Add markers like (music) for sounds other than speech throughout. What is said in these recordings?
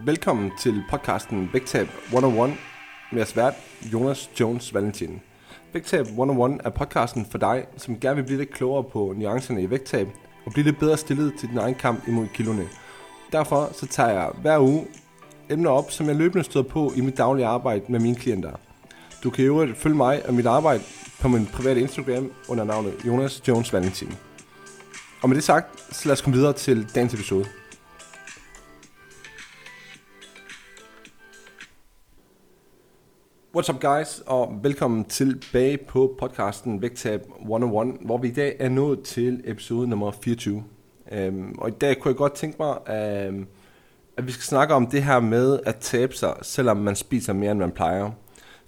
Velkommen til podcasten Vægtab 101 med jeres vært Jonas Jones Valentin. Vægtab 101 er podcasten for dig, som gerne vil blive lidt klogere på nuancerne i vægttab og blive lidt bedre stillet til din egen kamp imod kiloene. Derfor så tager jeg hver uge emner op, som jeg løbende støder på i mit daglige arbejde med mine klienter. Du kan jo følge mig og mit arbejde på min private Instagram under navnet Jonas Jones Valentin. Og med det sagt, så lad os komme videre til dagens episode. What's up guys, og velkommen tilbage på podcasten Vægtab 101, hvor vi i dag er nået til episode nummer 24. Um, øhm, og i dag kunne jeg godt tænke mig, um, at vi skal snakke om det her med at tabe sig, selvom man spiser mere, end man plejer.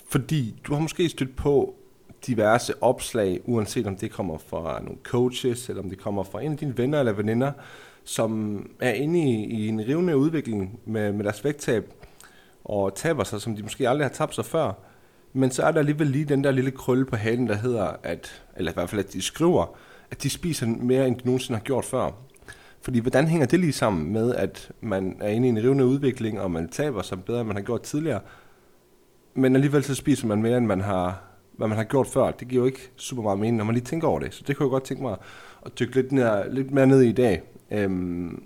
Fordi du har måske stødt på diverse opslag, uanset om det kommer fra nogle coaches, eller om det kommer fra en af dine venner eller veninder, som er inde i, i en rivende udvikling med, med deres vægttab, og taber sig, som de måske aldrig har tabt sig før. Men så er der alligevel lige den der lille krølle på halen, der hedder, at, eller i hvert fald at de skriver, at de spiser mere, end de nogensinde har gjort før. Fordi hvordan hænger det lige sammen med, at man er inde i en rivende udvikling, og man taber sig bedre, end man har gjort tidligere, men alligevel så spiser man mere, end man har, hvad man har gjort før. Det giver jo ikke super meget mening, når man lige tænker over det. Så det kunne jeg godt tænke mig at dykke lidt, ned, lidt mere ned i i dag. Øhm,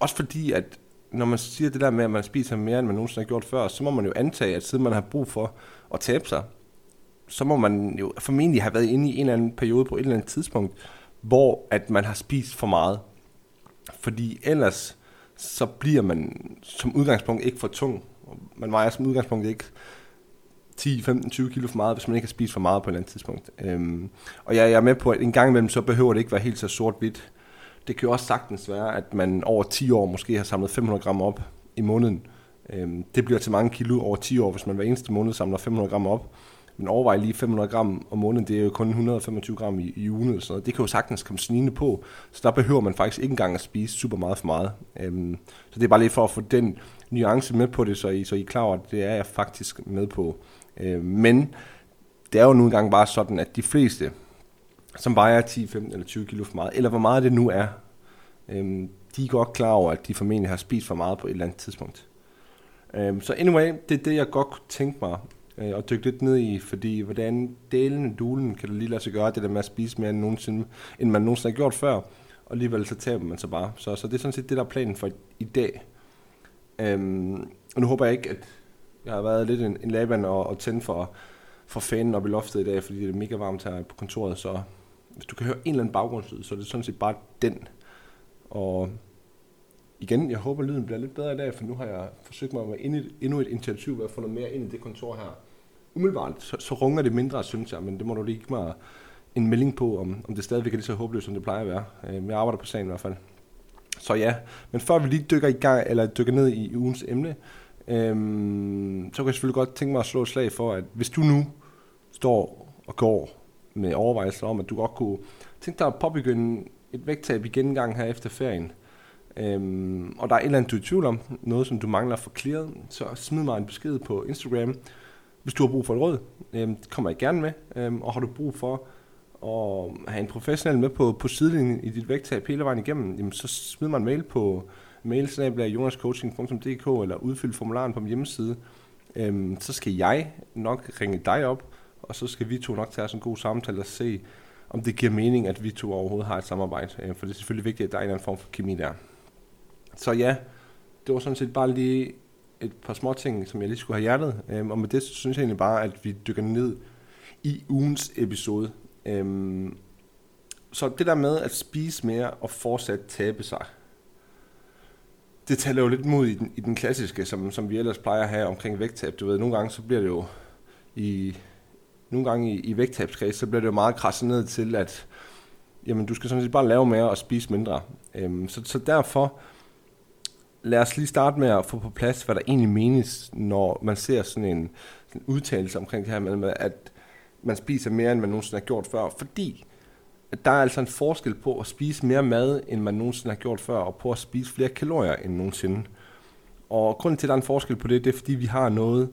også fordi, at når man siger det der med, at man spiser mere, end man nogensinde har gjort før, så må man jo antage, at siden man har brug for at tabe sig, så må man jo formentlig have været inde i en eller anden periode på et eller andet tidspunkt, hvor at man har spist for meget. Fordi ellers så bliver man som udgangspunkt ikke for tung. Man vejer som udgangspunkt ikke 10, 15, 20 kilo for meget, hvis man ikke har spist for meget på et eller andet tidspunkt. Øhm, og jeg, jeg er med på, at en gang imellem, så behøver det ikke være helt så sort-hvidt. Det kan jo også sagtens være, at man over 10 år måske har samlet 500 gram op i måneden. Øhm, det bliver til mange kilo over 10 år, hvis man hver eneste måned samler 500 gram op. Men overvej lige 500 gram om måneden, det er jo kun 125 gram i, i ugen. Så det kan jo sagtens komme snigende på. Så der behøver man faktisk ikke engang at spise super meget for meget. Øhm, så det er bare lige for at få den nuance med på det, så I, så I er klar over, at det er jeg faktisk med på. Øhm, men det er jo nu engang bare sådan, at de fleste, som vejer 10, 15 eller 20 kilo for meget, eller hvor meget det nu er, øhm, de er godt klar over, at de formentlig har spist for meget på et eller andet tidspunkt. Øhm, så anyway, det er det, jeg godt kunne tænke mig øh, at dykke lidt ned i, fordi hvordan delen dulen kan det lige lade sig gøre, det der med at spise mere end, nogensinde, end man nogensinde har gjort før, og alligevel så taber man sig bare. Så, så det er sådan set det, der er planen for i dag. Øhm, og nu håber jeg ikke, at jeg har været lidt en, en laban og, og tændt for, for fanen op i loftet i dag, fordi det er mega varmt her på kontoret, så hvis du kan høre en eller anden baggrundslyd, så er det sådan set bare den. Og igen, jeg håber, lyden bliver lidt bedre i dag, for nu har jeg forsøgt mig med endnu et initiativ, ved at få noget mere ind i det kontor her. Umiddelbart, så, så runger det mindre, synes jeg, men det må du lige give mig en melding på, om, om det stadigvæk er lige så håbløst, som det plejer at være. Øh, jeg arbejder på sagen i hvert fald. Så ja, men før vi lige dykker i gang, eller dykker ned i ugens emne, øhm, så kan jeg selvfølgelig godt tænke mig at slå et slag for, at hvis du nu står og går med overvejelser om, at du godt kunne tænke dig at påbegynde et vægttab igen gang her efter ferien, øhm, og der er et eller andet, du er i tvivl om, noget som du mangler for clearet, så smid mig en besked på Instagram, hvis du har brug for et råd. Øhm, det kommer jeg gerne med, øhm, og har du brug for at have en professionel med på, på sidelinjen i dit vægttab hele vejen igennem, jamen, så smid mig en mail på mailsnabla.jonascoaching.dk eller udfyld formularen på min hjemmeside. Øhm, så skal jeg nok ringe dig op, og så skal vi to nok tage os en god samtale og se, om det giver mening, at vi to overhovedet har et samarbejde. Øh, for det er selvfølgelig vigtigt, at der er en eller anden form for kemi der. Så ja, det var sådan set bare lige et par små ting, som jeg lige skulle have hjertet. Øhm, og med det synes jeg egentlig bare, at vi dykker ned i ugens episode. Øhm, så det der med at spise mere og fortsat tabe sig, det taler jo lidt mod i den, i den klassiske, som, som vi ellers plejer at have omkring vægttab. Du ved, nogle gange så bliver det jo i, nogle gange i, i vægttabskreds, så bliver det jo meget krasset ned til, at jamen, du skal sådan set bare lave mere og spise mindre. Øhm, så, så derfor, lad os lige starte med at få på plads, hvad der egentlig menes, når man ser sådan en, sådan en udtalelse omkring det her med, at man spiser mere, end man nogensinde har gjort før. Fordi at der er altså en forskel på at spise mere mad, end man nogensinde har gjort før, og på at spise flere kalorier end nogensinde. Og grunden til, at der er en forskel på det, det er, fordi vi har noget,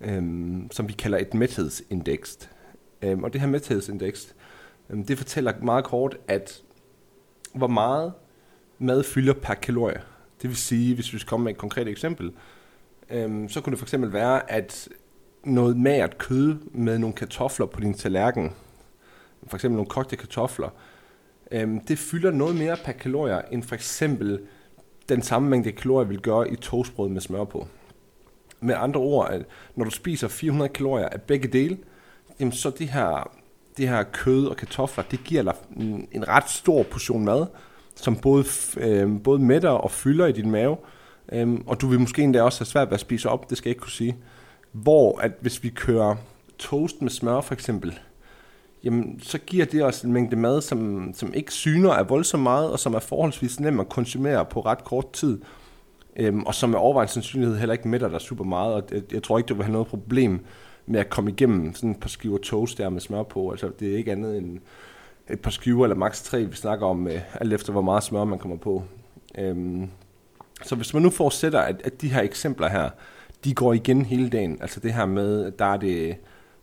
øhm, som vi kalder et mæthedsindeks. Øhm, og det her mæthedsindeks, øhm, det fortæller meget kort, at hvor meget mad fylder per kalorie. Det vil sige, hvis vi skal komme med et konkret eksempel, øhm, så kunne det for eksempel være, at noget magert kød med nogle kartofler på din tallerken, for eksempel nogle kogte kartofler, øhm, det fylder noget mere per kalorier, end for eksempel den samme mængde kalorier vil gøre i toastbrød med smør på. Med andre ord, at når du spiser 400 kalorier af begge dele, jamen så det her, det her kød og kartofler, det giver dig en, en ret stor portion mad, som både, øh, både mætter og fylder i din mave, øh, og du vil måske endda også have svært ved at spise op, det skal jeg ikke kunne sige. Hvor at hvis vi kører toast med smør for eksempel, jamen så giver det os en mængde mad, som, som ikke syner er voldsomt meget, og som er forholdsvis nem at konsumere på ret kort tid, øhm, og som er overvejende sandsynlighed heller ikke mætter dig super meget, og jeg, jeg tror ikke, du vil have noget problem med at komme igennem sådan et par skiver toast der med smør på. Altså, det er ikke andet end et par skiver, eller maks tre, vi snakker om, øh, alt efter hvor meget smør man kommer på. Øhm, så hvis man nu forudsætter, at, at de her eksempler her, de går igen hele dagen, altså det her med, at der er, det,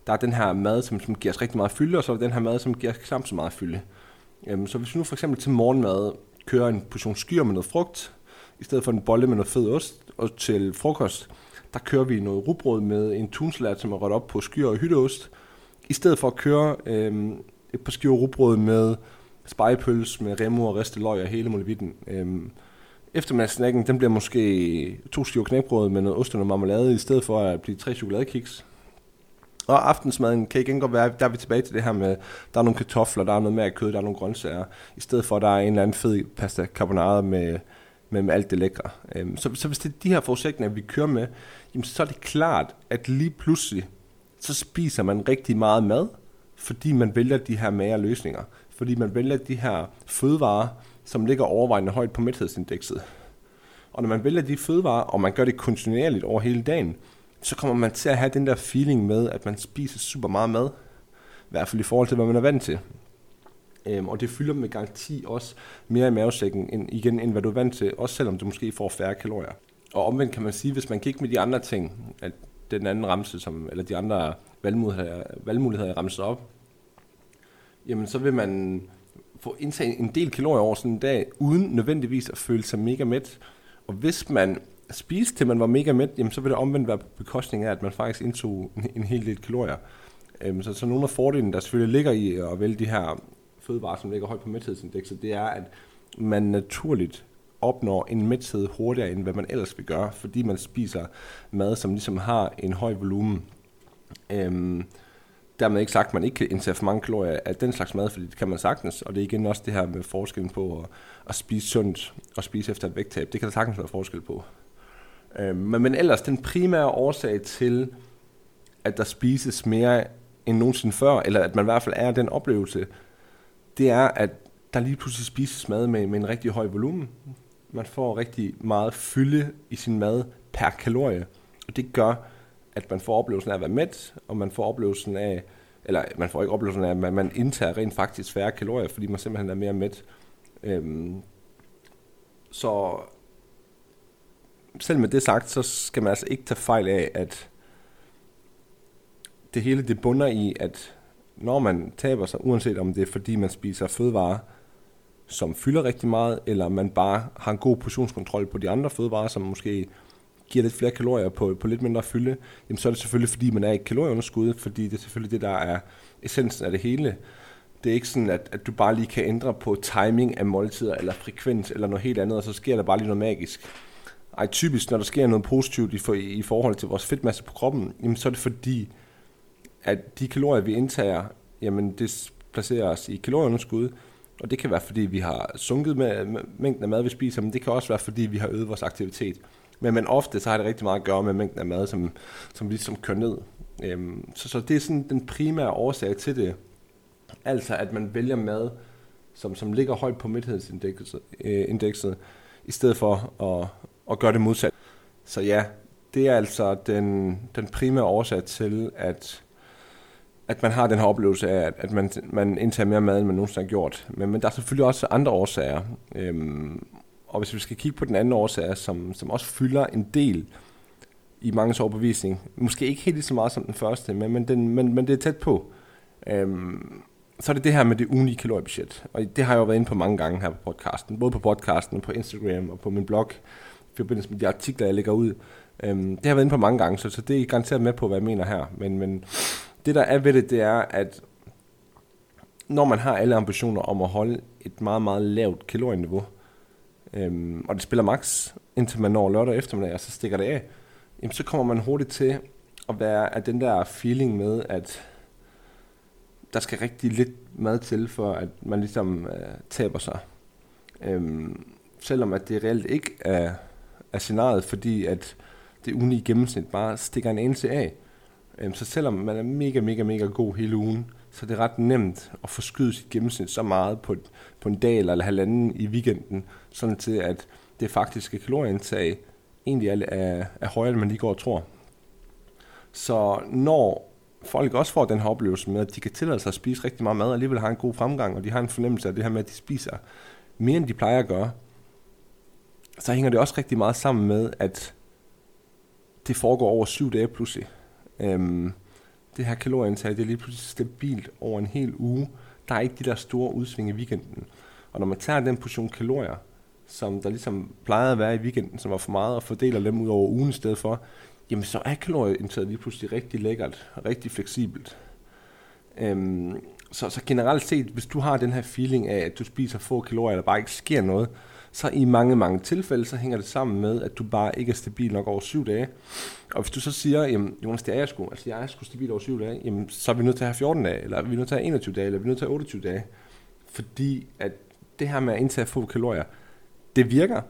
der er den her mad, som, som giver os rigtig meget fylde, og så er den her mad, som giver os knap så meget fylde. Øhm, så hvis vi nu for eksempel til morgenmad kører en portion skyr med noget frugt, i stedet for en bolle med noget fed ost, og til frokost, der kører vi noget rugbrød med en tunsalat, som er rødt op på skyr og hytteost, i stedet for at køre øh, et par skiver rugbrød med spejepøls med remo og ristet løg og hele muligheden. Øh, eftermiddagssnacken, den bliver måske to skiver knækbrød med noget ost og noget marmelade, i stedet for at blive tre chokoladekiks. Og aftensmaden kan igen godt være, der er vi tilbage til det her med, der er nogle kartofler, der er noget mere kød, der er nogle grøntsager, i stedet for at der er en eller anden fed pasta carbonara med, med, med alt det lækre. Øhm, så, så hvis det er de her forudsætninger, vi kører med, jamen, så er det klart, at lige pludselig, så spiser man rigtig meget mad, fordi man vælger de her mere løsninger. Fordi man vælger de her fødevarer, som ligger overvejende højt på mæthedsindekset. Og når man vælger de fødevarer, og man gør det kontinuerligt over hele dagen, så kommer man til at have den der feeling med, at man spiser super meget mad. I hvert fald i forhold til, hvad man er vant til. Øhm, og det fylder med garanti også mere i mavesækken, end, igen, end hvad du er vant til, også selvom du måske får færre kalorier. Og omvendt kan man sige, hvis man kigger med de andre ting, at den anden ramse, som, eller de andre valgmuligheder, valgmuligheder jeg ramset op, jamen så vil man få indtaget en del kalorier over sådan en dag, uden nødvendigvis at føle sig mega mæt. Og hvis man spiste til man var mega mæt, jamen så vil det omvendt være på bekostning af, at man faktisk indtog en, en hel del kalorier. Øhm, så, så nogle af fordelene, der selvfølgelig ligger i at vælge de her fødevarer, som ligger højt på mæthedsindekset, det er, at man naturligt opnår en mæthed hurtigere, end hvad man ellers vil gøre, fordi man spiser mad, som ligesom har en høj volumen. Øhm, dermed ikke sagt, at man ikke kan indtage for mange kalorier af den slags mad, fordi det kan man sagtens, og det er igen også det her med forskellen på at, at spise sundt og spise efter et vægttab. Det kan der sagtens være forskel på. Øhm, men, men ellers, den primære årsag til, at der spises mere end nogensinde før, eller at man i hvert fald er den oplevelse, det er, at der lige pludselig spises mad med, med en rigtig høj volumen. Man får rigtig meget fylde i sin mad per kalorie, og det gør, at man får oplevelsen af at være mæt, og man får oplevelsen af, eller man får ikke oplevelsen af, at man, man indtager rent faktisk færre kalorier, fordi man simpelthen er mere mæt. Øhm, så selv med det sagt, så skal man altså ikke tage fejl af, at det hele det bunder i, at når man taber sig, uanset om det er fordi man spiser fødevarer, som fylder rigtig meget, eller man bare har en god portionskontrol på de andre fødevarer, som måske giver lidt flere kalorier på, på lidt mindre fylde, jamen så er det selvfølgelig, fordi man er i kalorieunderskud, fordi det er selvfølgelig det, der er essensen af det hele. Det er ikke sådan, at, at du bare lige kan ændre på timing af måltider, eller frekvens, eller noget helt andet, og så sker der bare lige noget magisk. Ej, typisk, når der sker noget positivt i, for, i forhold til vores fedtmasse på kroppen, jamen så er det fordi, at de kalorier, vi indtager, jamen det placerer os i kalorieunderskud, og det kan være, fordi vi har sunket med, mængden af mad, vi spiser, men det kan også være, fordi vi har øget vores aktivitet. Men, men ofte så har det rigtig meget at gøre med mængden af mad, som, som ligesom kører ned. Øhm, så, så det er sådan den primære årsag til det. Altså at man vælger mad, som, som ligger højt på midthedsindekset, øh, indekset, i stedet for at, at gøre det modsat. Så ja, det er altså den, den primære årsag til, at, at man har den her oplevelse af, at, man, man indtager mere mad, end man nogensinde har gjort. Men, men der er selvfølgelig også andre årsager. Øhm, og hvis vi skal kigge på den anden årsag, som, som også fylder en del i mange overbevisning, måske ikke helt så meget som den første, men, men, den, men, men det er tæt på, øhm, så er det det her med det ugenlige kaloriebudget. Og det har jeg jo været inde på mange gange her på podcasten. Både på podcasten, på Instagram og på min blog. I forbindelse med de artikler, jeg lægger ud. Øhm, det har jeg været inde på mange gange, så, så det er garanteret med på, hvad jeg mener her. Men, men det der er ved det, det er, at når man har alle ambitioner om at holde et meget, meget lavt kalorieniveau, øhm, og det spiller max, indtil man når lørdag eftermiddag, og så stikker det af, jamen, så kommer man hurtigt til at være af den der feeling med, at der skal rigtig lidt mad til, for at man ligesom øh, taber sig. Øhm, selvom at det reelt ikke er, er scenariet, fordi at det ugenlige gennemsnit bare stikker en anelse af. Øhm, så selvom man er mega, mega, mega god hele ugen, så det er ret nemt at forskyde sit gennemsnit så meget på, på en dag eller halvanden i weekenden, sådan til at det faktiske kalorieindtag egentlig er, er, er højere, end man lige går og tror. Så når folk også får den her oplevelse med, at de kan tillade sig at spise rigtig meget mad, og alligevel har en god fremgang, og de har en fornemmelse af det her med, at de spiser mere, end de plejer at gøre, så hænger det også rigtig meget sammen med, at det foregår over syv dage pludselig. Øhm, det her kalorieindtag, det er lige pludselig stabilt over en hel uge. Der er ikke de der store udsving i weekenden. Og når man tager den portion kalorier, som der ligesom plejede at være i weekenden, som var for meget, og fordeler dem ud over ugen i stedet for, jamen så er kalorieindtaget lige pludselig rigtig lækkert, rigtig fleksibelt. Øhm, så, så generelt set, hvis du har den her feeling af, at du spiser få kalorier, der bare ikke sker noget, så i mange, mange tilfælde, så hænger det sammen med, at du bare ikke er stabil nok over syv dage. Og hvis du så siger, jamen Jonas, det er jeg sgu, altså jeg er sgu stabil over syv dage, jamen så er vi nødt til at have 14 dage, eller er vi nødt til at have 21 dage, eller er vi nødt til at have 28 dage. Fordi at det her med at indtage få kalorier, det virker.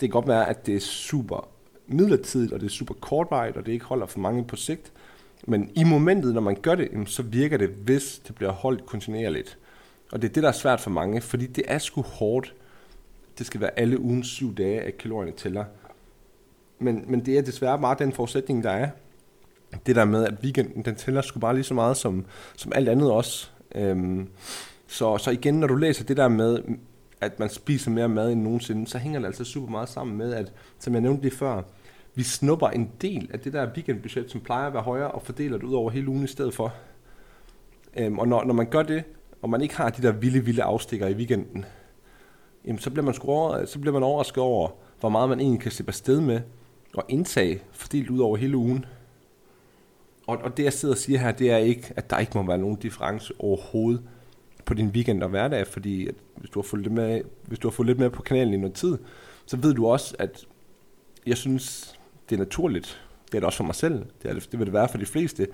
Det kan godt være, at det er super midlertidigt, og det er super kortvarigt, og det ikke holder for mange på sigt. Men i momentet, når man gør det, så virker det, hvis det bliver holdt kontinuerligt. Og det er det, der er svært for mange, fordi det er sgu hårdt. Det skal være alle ugens syv dage, at kalorierne tæller. Men, men det er desværre bare den forudsætning, der er. Det der med, at weekenden, den tæller sgu bare lige så meget som, som alt andet også. Øhm, så, så igen, når du læser det der med, at man spiser mere mad end nogensinde, så hænger det altså super meget sammen med, at, som jeg nævnte lige før, vi snupper en del af det der weekendbudget, som plejer at være højere, og fordeler det ud over hele ugen i stedet for. Øhm, og når, når man gør det, og man ikke har de der vilde, vilde afstikker i weekenden, jamen, så, bliver man over, så bliver man overrasket over, hvor meget man egentlig kan slippe afsted med og indtage fordelt ud over hele ugen. Og, og det jeg sidder og siger her, det er ikke, at der ikke må være nogen difference overhovedet på din weekend og hverdag, fordi at hvis du har fulgt lidt med, hvis du har fulgt lidt med på kanalen i noget tid, så ved du også, at jeg synes, det er naturligt, det er det også for mig selv, det, er det, det vil det være for de fleste,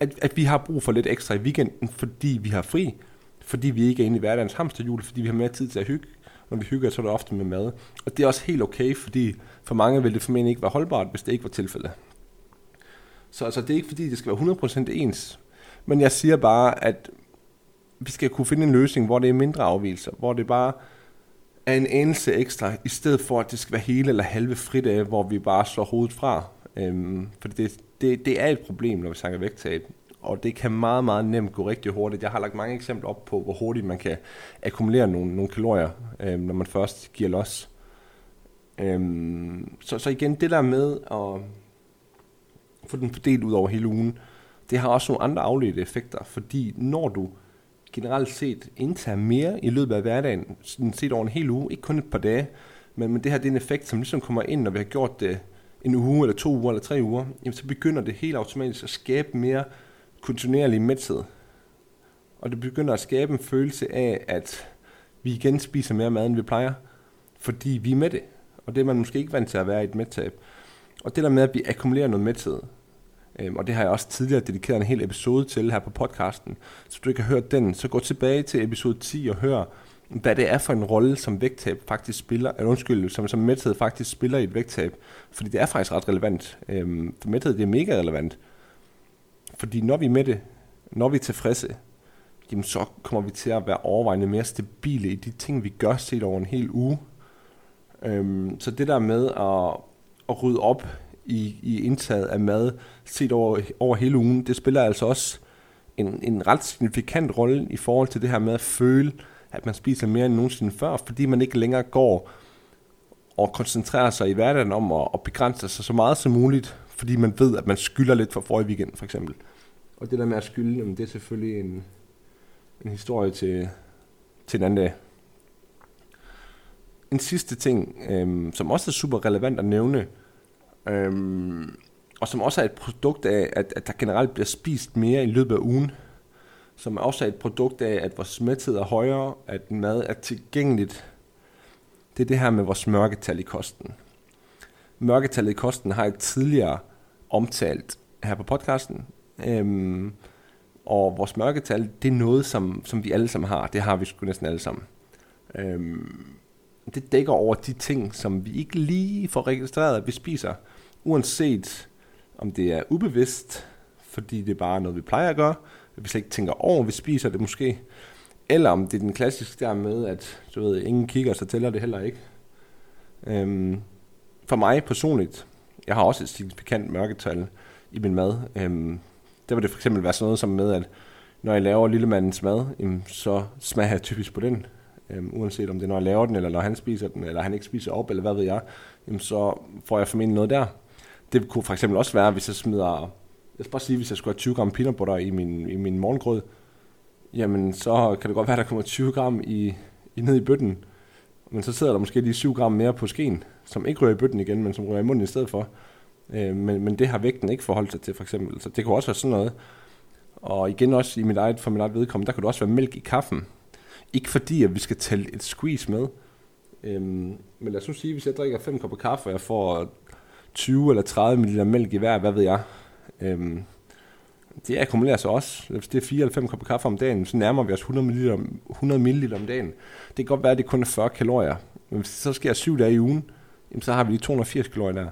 at, at vi har brug for lidt ekstra i weekenden, fordi vi har fri, fordi vi ikke er inde i hverdagens hamsterhjul, fordi vi har mere tid til at hygge. Når vi hygger, så er det ofte med mad. Og det er også helt okay, fordi for mange vil det formentlig ikke være holdbart, hvis det ikke var tilfældet. Så altså, det er ikke fordi, det skal være 100% ens. Men jeg siger bare, at vi skal kunne finde en løsning, hvor det er mindre afvielser, hvor det bare er en anelse ekstra, i stedet for at det skal være hele eller halve fridage, hvor vi bare slår hovedet fra. Øhm, for det, det, det er et problem, når vi snakker vægttab, og det kan meget, meget nemt gå rigtig hurtigt. Jeg har lagt mange eksempler op på, hvor hurtigt man kan akkumulere nogle, nogle kalorier, øh, når man først giver los. Øhm, så, så igen, det der med at få den fordelt ud over hele ugen, det har også nogle andre afledte effekter, fordi når du generelt set indtager mere i løbet af hverdagen, set over en hel uge, ikke kun et par dage, men, men det her det er en effekt, som ligesom kommer ind, når vi har gjort det en uge, eller to uger, eller tre uger, jamen, så begynder det helt automatisk at skabe mere kontinuerlig mæthed. Og det begynder at skabe en følelse af, at vi igen spiser mere mad, end vi plejer, fordi vi er med det. Og det er man måske ikke vant til at være i et mættab. Og det der med, at vi akkumulerer noget mæthed, Øhm, og det har jeg også tidligere dedikeret en hel episode til her på podcasten. Så du ikke har hørt den, så gå tilbage til episode 10 og hør, hvad det er for en rolle, som vægttab faktisk spiller, eller undskyld, som, som mæthed faktisk spiller i et vægttab. Fordi det er faktisk ret relevant. Øhm, for mæthed, det er mega relevant. Fordi når vi er med det, når vi er tilfredse, jamen så kommer vi til at være overvejende mere stabile i de ting, vi gør set over en hel uge. Øhm, så det der med at, at rydde op i, i indtaget af mad set over, over hele ugen, det spiller altså også en, en ret signifikant rolle i forhold til det her med at føle, at man spiser mere end nogensinde før, fordi man ikke længere går og koncentrerer sig i hverdagen om at, at begrænse sig så meget som muligt, fordi man ved, at man skylder lidt for forrige weekend, for eksempel. Og det der med at skylde, jamen, det er selvfølgelig en, en historie til, til en anden dag. En sidste ting, øhm, som også er super relevant at nævne, øhm, og som også er et produkt af, at, at der generelt bliver spist mere i løbet af ugen, som også er et produkt af, at vores mæthed er højere, at mad er tilgængeligt. Det er det her med vores mørketal i kosten. Mørketallet i kosten har jeg tidligere omtalt her på podcasten. Øhm, og vores mørketal, det er noget, som, som vi alle sammen har. Det har vi sgu næsten alle sammen. Øhm, det dækker over de ting, som vi ikke lige får registreret, at vi spiser. Uanset om det er ubevidst, fordi det er bare noget, vi plejer at gøre, vi slet ikke tænker over, vi spiser det måske, eller om det er den klassiske der med, at du ved, ingen kigger, så tæller det heller ikke. Øhm, for mig personligt, jeg har også et signifikant mørketal i min mad. Øhm, der vil det for eksempel være sådan noget som med, at når jeg laver lillemandens mad, jamen, så smager jeg typisk på den. Øhm, uanset om det er, når jeg laver den, eller når han spiser den, eller han ikke spiser op, eller hvad ved jeg, jamen, så får jeg formentlig noget der. Det kunne for eksempel også være, hvis jeg smider, jeg skal bare sige, hvis jeg skulle have 20 gram peanut butter i min, i min morgengrød, jamen så kan det godt være, at der kommer 20 gram i, i ned i bøtten, men så sidder der måske lige 7 gram mere på skeen, som ikke rører i bøtten igen, men som rører i munden i stedet for. Øh, men, men det har vægten ikke forholdt sig til, for eksempel. Så det kunne også være sådan noget. Og igen også i mit eget, for mit eget vedkommende, der kunne det også være mælk i kaffen. Ikke fordi, at vi skal tælle et squeeze med. Øhm, men lad os nu sige, hvis jeg drikker 5 kopper kaffe, og jeg får 20 eller 30 ml mælk i hver, hvad ved jeg. Øhm, det akkumulerer sig også. Hvis det er 4 eller 5 kopper kaffe om dagen, så nærmer vi os 100 ml, 100 ml om dagen. Det kan godt være, at det kun er 40 kalorier. Men hvis det så sker 7 dage i ugen, jamen, så har vi lige 280 kalorier der.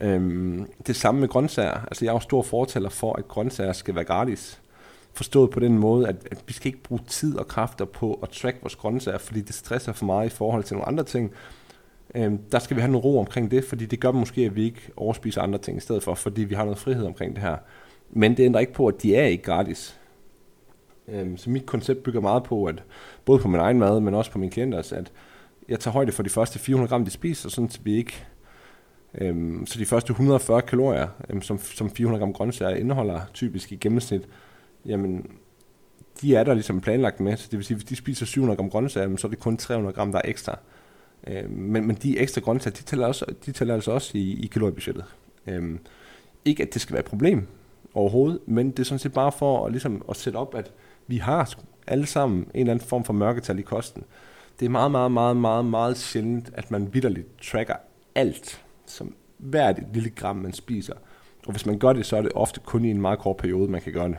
Øhm, det samme med grøntsager. Altså jeg er jo stor fortaler for, at grøntsager skal være gratis. Forstået på den måde, at, at vi skal ikke bruge tid og kræfter på at track vores grøntsager, fordi det stresser for meget i forhold til nogle andre ting. Øhm, der skal vi have noget ro omkring det, fordi det gør måske, at vi ikke overspiser andre ting i stedet for, fordi vi har noget frihed omkring det her. Men det ændrer ikke på, at de er ikke gratis. Øhm, så mit koncept bygger meget på, at både på min egen mad, men også på mine klienters, at jeg tager højde for de første 400 gram, de spiser, sådan at vi ikke Øhm, så de første 140 kalorier, øhm, som, som 400 gram grøntsager indeholder typisk i gennemsnit, jamen, de er der ligesom planlagt med. Så det vil sige, hvis de spiser 700 gram grøntsager, så er det kun 300 gram, der er ekstra. Øhm, men, men de ekstra grøntsager, de tæller, også, de tæller altså også i, i kaloriebudgettet. Øhm, ikke at det skal være et problem overhovedet, men det er sådan set bare for at, ligesom, at sætte op, at vi har alle sammen en eller anden form for mørketal i kosten. Det er meget, meget, meget, meget, meget sjældent, at man vidderligt tracker alt som hvert et lille gram, man spiser. Og hvis man gør det, så er det ofte kun i en meget kort periode, man kan gøre det.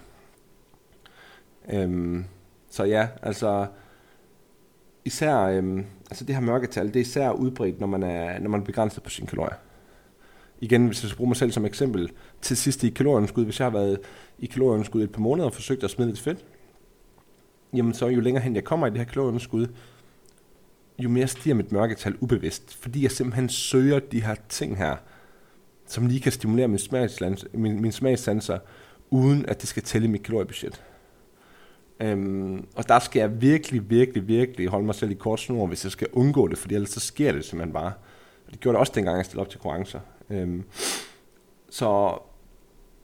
Øhm, så ja, altså især øhm, altså det her mørketal, det er især udbredt, når man er, når man er begrænset på sine kalorier. Igen, hvis jeg skal bruge mig selv som eksempel, til sidst i kalorieunderskud, hvis jeg har været i kalorieunderskud et par måneder og forsøgt at smide lidt fedt, jamen så jo længere hen jeg kommer i det her kalorieunderskud, jo mere stiger mit mørketal ubevidst, fordi jeg simpelthen søger de her ting her, som lige kan stimulere min, smagslans, min, min smagssanser, uden at det skal tælle mit kaloriebudget. Øhm, og der skal jeg virkelig, virkelig, virkelig holde mig selv i kort snor, hvis jeg skal undgå det, fordi ellers så sker det simpelthen bare. Og det gjorde det også dengang, jeg stillede op til konkurrencer. Øhm, så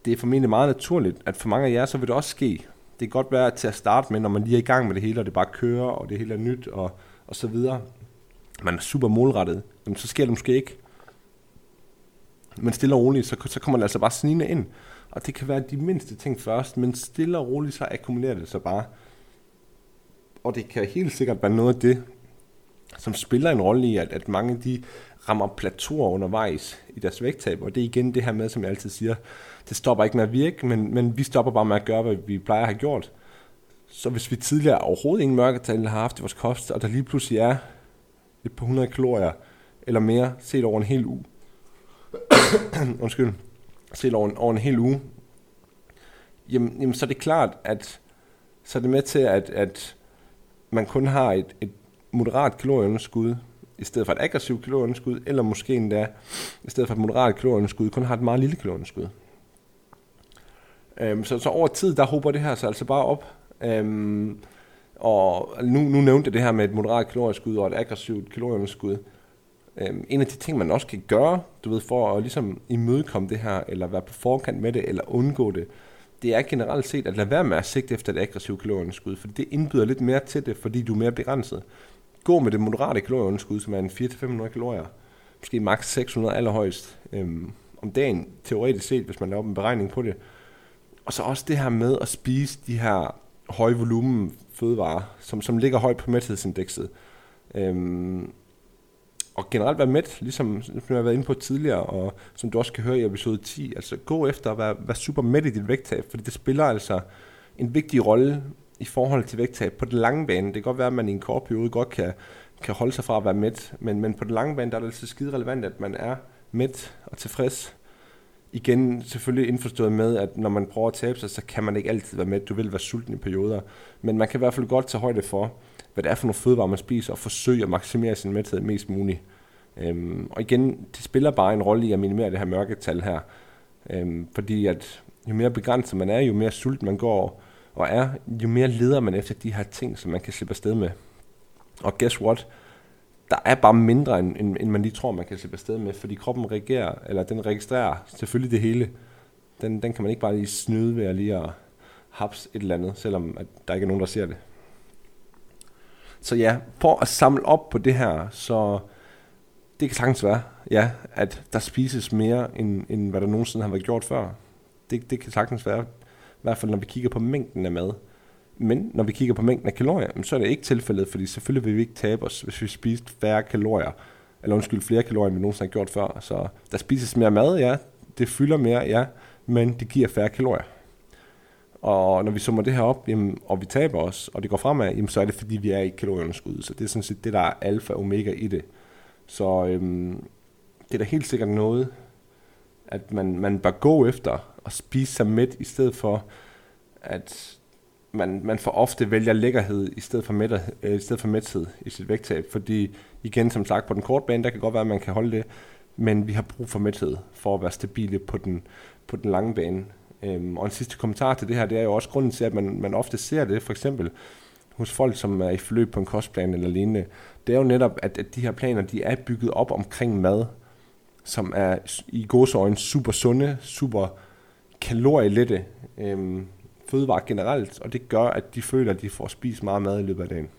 det er formentlig meget naturligt, at for mange af jer, så vil det også ske. Det kan godt være til at starte med, når man lige er i gang med det hele, og det bare kører, og det hele er nyt, og og så videre, man er super målrettet, jamen, så sker det måske ikke. Men stille og roligt, så, så kommer det altså bare snigende ind. Og det kan være de mindste ting først, men stille og roligt, så akkumulerer det sig bare. Og det kan helt sikkert være noget af det, som spiller en rolle i, at, at mange de rammer plateauer undervejs i deres vægttab. Og det er igen det her med, som jeg altid siger, det stopper ikke med at virke, men, men vi stopper bare med at gøre, hvad vi plejer at have gjort. Så hvis vi tidligere overhovedet ingen mørketal har haft i vores kost, og der lige pludselig er et par hundrede kalorier eller mere set over en hel uge, (coughs) undskyld, set over en, over en hel uge, jamen, jamen så er det klart, at så er det med til, at, at man kun har et, et moderat kalorieunderskud, i stedet for et aggressivt kalorieunderskud, eller måske endda, i stedet for et moderat kalorieunderskud, kun har et meget lille kalorieunderskud. Øhm, så, så over tid, der håber det her så altså bare op, Øhm, og nu, nu nævnte jeg det her med et moderat kalorieunderskud og et aggressivt kalorieunderskud. Øhm, en af de ting, man også kan gøre, du ved, for at ligesom imødekomme det her, eller være på forkant med det, eller undgå det, det er generelt set at lade være med at sigte efter et aggressivt kalorieunderskud, for det indbyder lidt mere til det, fordi du er mere begrænset. Gå med det moderate kalorieunderskud, som er en 400-500 kalorier, måske maks 600 allerhøjst øhm, om dagen, teoretisk set, hvis man laver en beregning på det. Og så også det her med at spise de her høje volumen fødevarer, som, som ligger højt på mæthedsindekset. Øhm, og generelt være mæt, ligesom som jeg har været inde på tidligere, og som du også kan høre i episode 10. Altså gå efter at være, være super mæt i dit vægttab, fordi det spiller altså en vigtig rolle i forhold til vægttab på den lange bane. Det kan godt være, at man i en kort periode godt kan, kan holde sig fra at være mæt, men, men på den lange bane der er det altså skide relevant, at man er mæt og tilfreds. Igen selvfølgelig indforstået med, at når man prøver at tabe sig, så kan man ikke altid være mæt. Du vil være sulten i perioder. Men man kan i hvert fald godt tage højde for, hvad det er for nogle fødevarer, man spiser, og forsøge at maksimere sin mæthed mest muligt. Øhm, og igen, det spiller bare en rolle i at minimere det her mørketal her. Øhm, fordi at jo mere begrænset man er, jo mere sult man går og er, jo mere leder man efter de her ting, som man kan slippe afsted med. Og guess what? Der er bare mindre, end, end, end man lige tror, man kan slippe afsted med, fordi kroppen reagerer, eller den registrerer selvfølgelig det hele. Den, den kan man ikke bare lige snyde ved at lige at haps et eller andet, selvom at der ikke er nogen, der ser det. Så ja, for at samle op på det her, så det kan sagtens være, ja, at der spises mere, end, end hvad der nogensinde har været gjort før. Det, det kan sagtens være, hvert fald når vi kigger på mængden af mad. Men når vi kigger på mængden af kalorier, så er det ikke tilfældet, fordi selvfølgelig vil vi ikke tabe os, hvis vi spiste færre kalorier, eller undskyld, flere kalorier, end vi nogensinde har gjort før. Så der spises mere mad, ja, det fylder mere, ja, men det giver færre kalorier. Og når vi summer det her op, jamen, og vi taber os, og det går fremad, jamen, så er det fordi, vi er i kalorieunderskud. Så det er sådan set det, der er alfa og omega i det. Så øhm, det er da helt sikkert noget, at man, man bør gå efter og spise sig mæt, i stedet for at man, man for ofte vælger lækkerhed i stedet for, mæthed, øh, i stedet for mæthed i sit vægttab. Fordi igen, som sagt, på den korte bane, der kan godt være, at man kan holde det, men vi har brug for mæthed for at være stabile på den, på den lange bane. Øhm, og en sidste kommentar til det her, det er jo også grunden til, at man, man ofte ser det, for eksempel hos folk, som er i forløb på en kostplan eller lignende, det er jo netop, at, at de her planer, de er bygget op omkring mad, som er i godsøjne super sunde, super kalorielette øhm, fødevarer generelt, og det gør, at de føler, at de får spist meget mad i løbet af dagen.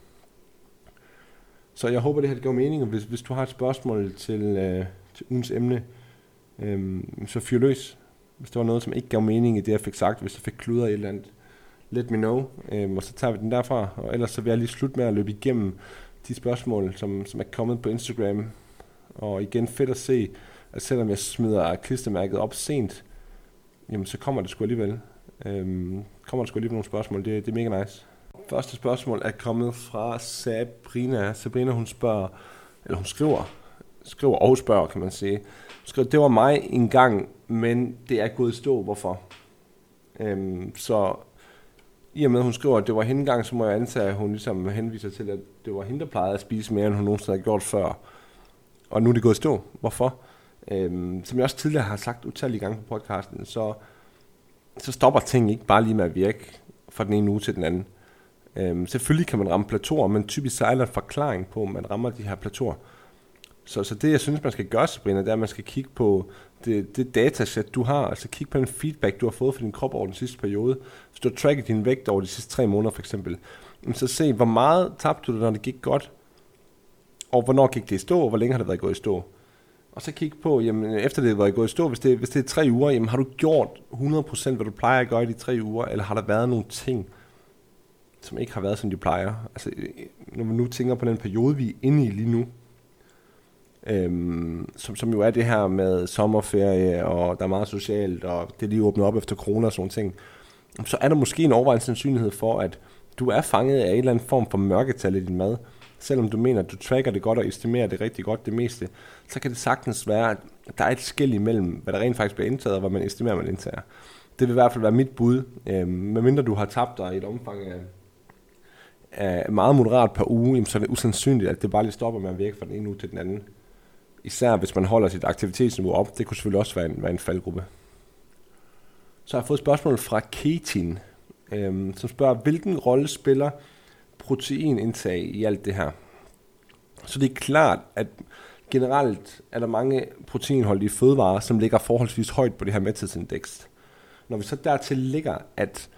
Så jeg håber, det her giver mening, og hvis, hvis du har et spørgsmål til, øh, til ugens emne, øh, så fyr løs. Hvis der var noget, som ikke gav mening i det, jeg fik sagt, hvis jeg fik kluder i et eller andet, let me know, øh, og så tager vi den derfra. Og ellers så vil jeg lige slutte med at løbe igennem de spørgsmål, som, som er kommet på Instagram. Og igen fedt at se, at selvom jeg smider klistermærket op sent, jamen så kommer det sgu alligevel. Øhm, kommer der sgu alligevel nogle spørgsmål, det, det er mega nice. Første spørgsmål er kommet fra Sabrina. Sabrina hun spørger, eller hun skriver, skriver og spørger kan man sige. Hun skriver, det var mig en gang, men det er gået stå, hvorfor? Øhm, så i og med, at hun skriver, at det var hende gang, så må jeg antage, at hun ligesom henviser til, at det var hende, der plejede at spise mere, end hun nogensinde havde gjort før. Og nu er det gået stå. Hvorfor? Øhm, som jeg også tidligere har sagt utallige gange på podcasten, så, så stopper ting ikke bare lige med at virke fra den ene uge til den anden. Øhm, selvfølgelig kan man ramme plateauer, men typisk så er der en forklaring på, at man rammer de her plateauer. Så, så det, jeg synes, man skal gøre, Sabrina, det er, at man skal kigge på det, det datasæt, du har. Altså kigge på den feedback, du har fået fra din krop over den sidste periode. Hvis du har tracket din vægt over de sidste tre måneder, for eksempel. Så se, hvor meget tabte du, når det gik godt, og hvornår gik det i stå, og hvor længe har det været gået i stå. Og så kigge på, jamen, efter det var gået i stå, hvis det, hvis det er tre uger, jamen, har du gjort 100% hvad du plejer at gøre i de tre uger, eller har der været nogle ting, som ikke har været, som de plejer? Altså, når man nu tænker på den periode, vi er inde i lige nu, øhm, som, som jo er det her med sommerferie, og der er meget socialt, og det er lige åbnet op efter corona og sådan ting, så er der måske en overvejende sandsynlighed for, at du er fanget af en eller anden form for mørketal i din mad. Selvom du mener, at du tracker det godt og estimerer det rigtig godt det meste, så kan det sagtens være, at der er et skæld imellem, hvad der rent faktisk bliver indtaget, og hvad man estimerer, man indtager. Det vil i hvert fald være mit bud, øh, medmindre du har tabt dig i et omfang af, af meget moderat per uge, så er det usandsynligt, at det bare lige stopper med at virke fra den ene uge til den anden især hvis man holder sit aktivitetsniveau op. Det kunne selvfølgelig også være en, være en faldgruppe. Så har jeg fået et spørgsmål fra Ketin, øh, som spørger, hvilken rolle spiller proteinindtag i alt det her? Så det er klart, at generelt er der mange proteinholdige fødevarer, som ligger forholdsvis højt på det her mæthedsindeks. Når vi så dertil ligger, at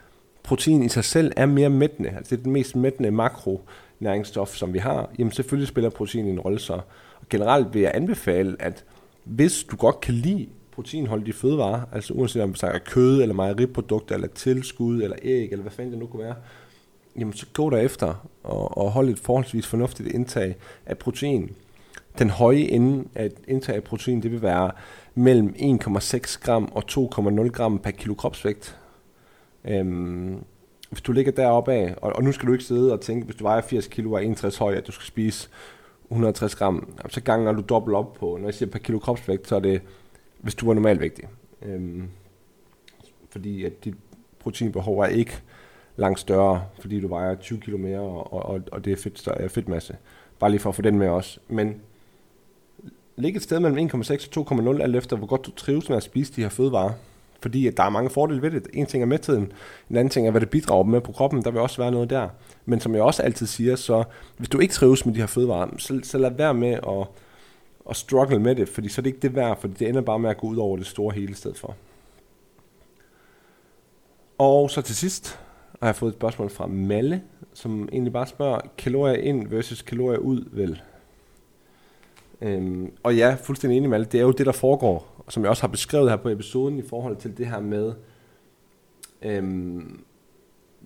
protein i sig selv er mere mættende, altså det er den mest mættende makro næringsstof, som vi har, jamen selvfølgelig spiller protein en rolle så. Og generelt vil jeg anbefale, at hvis du godt kan lide proteinholdige fødevarer, altså uanset om det er kød, eller mejeriprodukter, eller tilskud, eller æg, eller hvad fanden det nu kunne være, jamen så gå der efter og, og hold et forholdsvis fornuftigt indtag af protein. Den høje ende af et indtag af protein, det vil være mellem 1,6 gram og 2,0 gram per kilo kropsvægt. Øhm, hvis du ligger deroppe af, og, og nu skal du ikke sidde og tænke, hvis du vejer 80 kilo og 61 høj, at du skal spise 160 gram, så ganger du dobbelt op på, når jeg siger per kilo kropsvægt, så er det, hvis du er normalvægtig. Øhm, fordi at dit proteinbehov er ikke langt større, fordi du vejer 20 kilo mere, og, og, og det er fedt, større, fedtmasse. Bare lige for at få den med også. Men ligge et sted mellem 1,6 og 2,0, alt efter hvor godt du trives med at spise de her fødevarer. Fordi at der er mange fordele ved det. En ting er mætheden, en anden ting er, hvad det bidrager med på kroppen. Der vil også være noget der. Men som jeg også altid siger, så hvis du ikke trives med de her fødevarer, så, så lad være med at, at struggle med det, fordi så er det ikke det værd, fordi det ender bare med at gå ud over det store hele sted for. Og så til sidst og jeg fået et spørgsmål fra Malle, som egentlig bare spørger, kalorier ind versus kalorier ud, vel? Øhm, og ja, fuldstændig enig med. Det er jo det, der foregår, som jeg også har beskrevet her på episoden, i forhold til det her med... Øhm,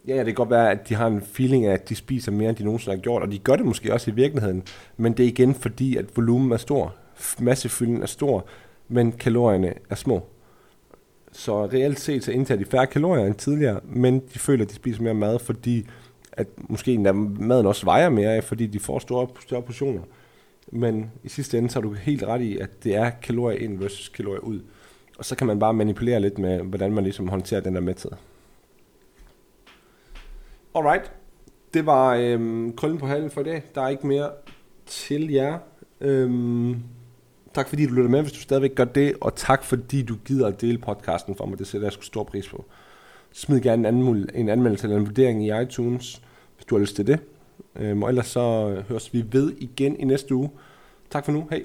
ja, det kan godt være, at de har en feeling af, at de spiser mere, end de nogensinde har gjort, og de gør det måske også i virkeligheden, men det er igen fordi, at volumen er stor, massefylden er stor, men kalorierne er små. Så reelt set så indtager de færre kalorier end tidligere, men de føler, at de spiser mere mad, fordi at måske maden også vejer mere, fordi de får store, større portioner. Men i sidste ende, så er du helt ret i, at det er kalorier ind versus kalorier ud. Og så kan man bare manipulere lidt med, hvordan man ligesom håndterer den der mæthed. Alright. Det var øhm, krøllen på halen for i dag. Der er ikke mere til jer. Øhm, tak fordi du lytter med, hvis du stadigvæk gør det. Og tak fordi du gider at dele podcasten for mig. Det sætter jeg sgu stor pris på. Smid gerne en, anmul- en anmeldelse eller en vurdering i iTunes, hvis du har lyst til det. Øhm, og ellers så høres vi ved igen i næste uge. Tak for nu. Hej.